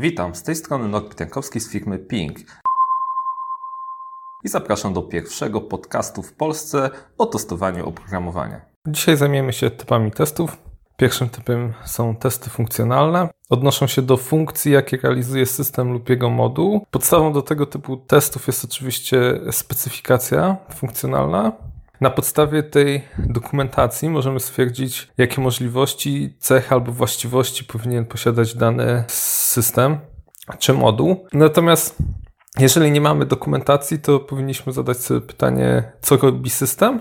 Witam, z tej strony Norbert Jankowski z firmy Ping. I zapraszam do pierwszego podcastu w Polsce o testowaniu oprogramowania. Dzisiaj zajmiemy się typami testów. Pierwszym typem są testy funkcjonalne. Odnoszą się do funkcji, jakie realizuje system lub jego moduł. Podstawą do tego typu testów jest oczywiście specyfikacja funkcjonalna. Na podstawie tej dokumentacji możemy stwierdzić, jakie możliwości, cechy albo właściwości powinien posiadać dany system czy moduł. Natomiast jeżeli nie mamy dokumentacji, to powinniśmy zadać sobie pytanie, co robi system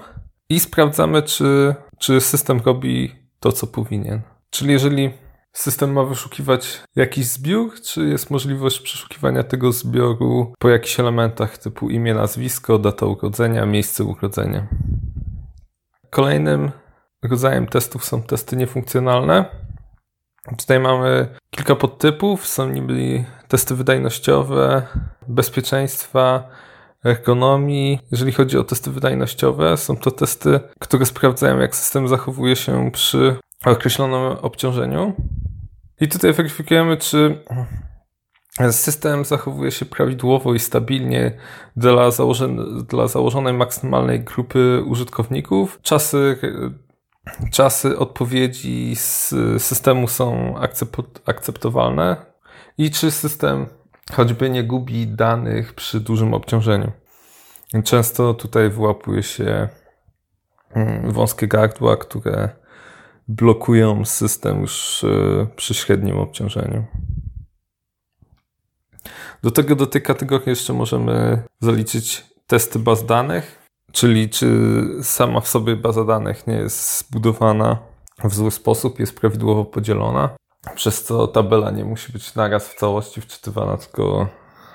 i sprawdzamy, czy, czy system robi to, co powinien. Czyli jeżeli system ma wyszukiwać jakiś zbiór, czy jest możliwość przeszukiwania tego zbioru po jakichś elementach typu imię, nazwisko, data urodzenia, miejsce urodzenia. Kolejnym rodzajem testów są testy niefunkcjonalne. Tutaj mamy kilka podtypów. Są niby testy wydajnościowe, bezpieczeństwa, ergonomii. Jeżeli chodzi o testy wydajnościowe, są to testy, które sprawdzają, jak system zachowuje się przy określonym obciążeniu. I tutaj weryfikujemy, czy system zachowuje się prawidłowo i stabilnie dla, dla założonej maksymalnej grupy użytkowników. Czasy, czasy odpowiedzi z systemu są akceptowalne i czy system choćby nie gubi danych przy dużym obciążeniu. Często tutaj wyłapuje się mm, wąskie gardła, które blokują system już e, przy średnim obciążeniu. Do tego do tej kategorii jeszcze możemy zaliczyć testy baz danych, czyli czy sama w sobie baza danych nie jest zbudowana w zły sposób, jest prawidłowo podzielona, przez co tabela nie musi być naraz w całości wczytywana, tylko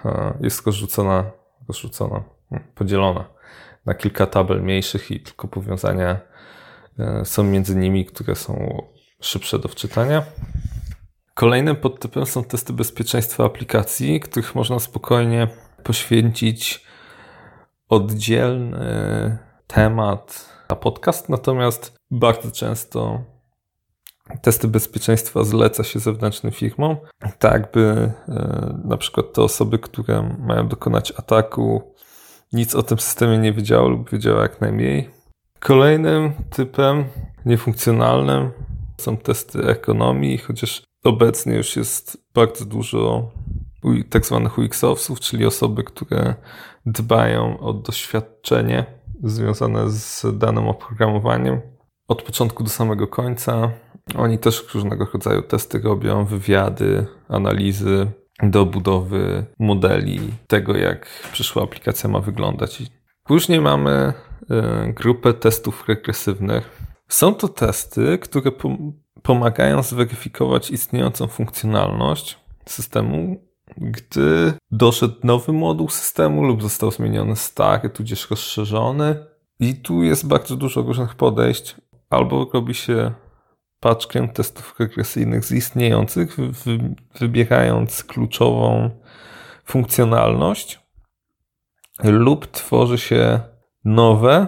e, jest rozrzucona, rozrzucona hmm, podzielona na kilka tabel mniejszych i tylko powiązania e, są między nimi, które są szybsze do wczytania. Kolejnym podtypem są testy bezpieczeństwa aplikacji, których można spokojnie poświęcić oddzielny temat na podcast, natomiast bardzo często testy bezpieczeństwa zleca się zewnętrznym firmom, tak by e, na przykład te osoby, które mają dokonać ataku, nic o tym systemie nie wiedziały lub wiedziały jak najmniej. Kolejnym typem niefunkcjonalnym są testy ekonomii, chociaż obecnie już jest bardzo dużo tak zwanych UX-owców, czyli osoby, które dbają o doświadczenie związane z danym oprogramowaniem od początku do samego końca. Oni też różnego rodzaju testy robią, wywiady, analizy do budowy modeli tego, jak przyszła aplikacja ma wyglądać. Później mamy y, grupę testów regresywnych. Są to testy, które pomagają zweryfikować istniejącą funkcjonalność systemu, gdy doszedł nowy moduł systemu lub został zmieniony stary, tudzież rozszerzony. I tu jest bardzo dużo różnych podejść. Albo robi się paczkę testów regresyjnych z istniejących, wybierając kluczową funkcjonalność, lub tworzy się nowe,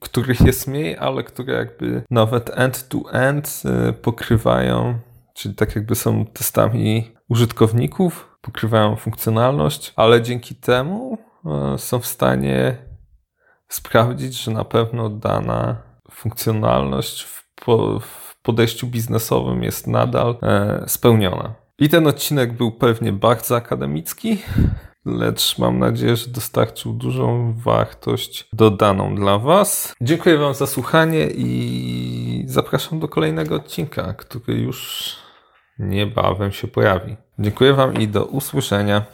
których jest mniej, ale które jakby nawet end-to-end y, pokrywają, czyli tak jakby są testami użytkowników, pokrywają funkcjonalność, ale dzięki temu y, są w stanie sprawdzić, że na pewno dana funkcjonalność w, w podejściu biznesowym jest nadal e, spełniona. I ten odcinek był pewnie bardzo akademicki, lecz mam nadzieję, że dostarczył dużą wartość dodaną dla Was. Dziękuję Wam za słuchanie i zapraszam do kolejnego odcinka, który już niebawem się pojawi. Dziękuję Wam i do usłyszenia.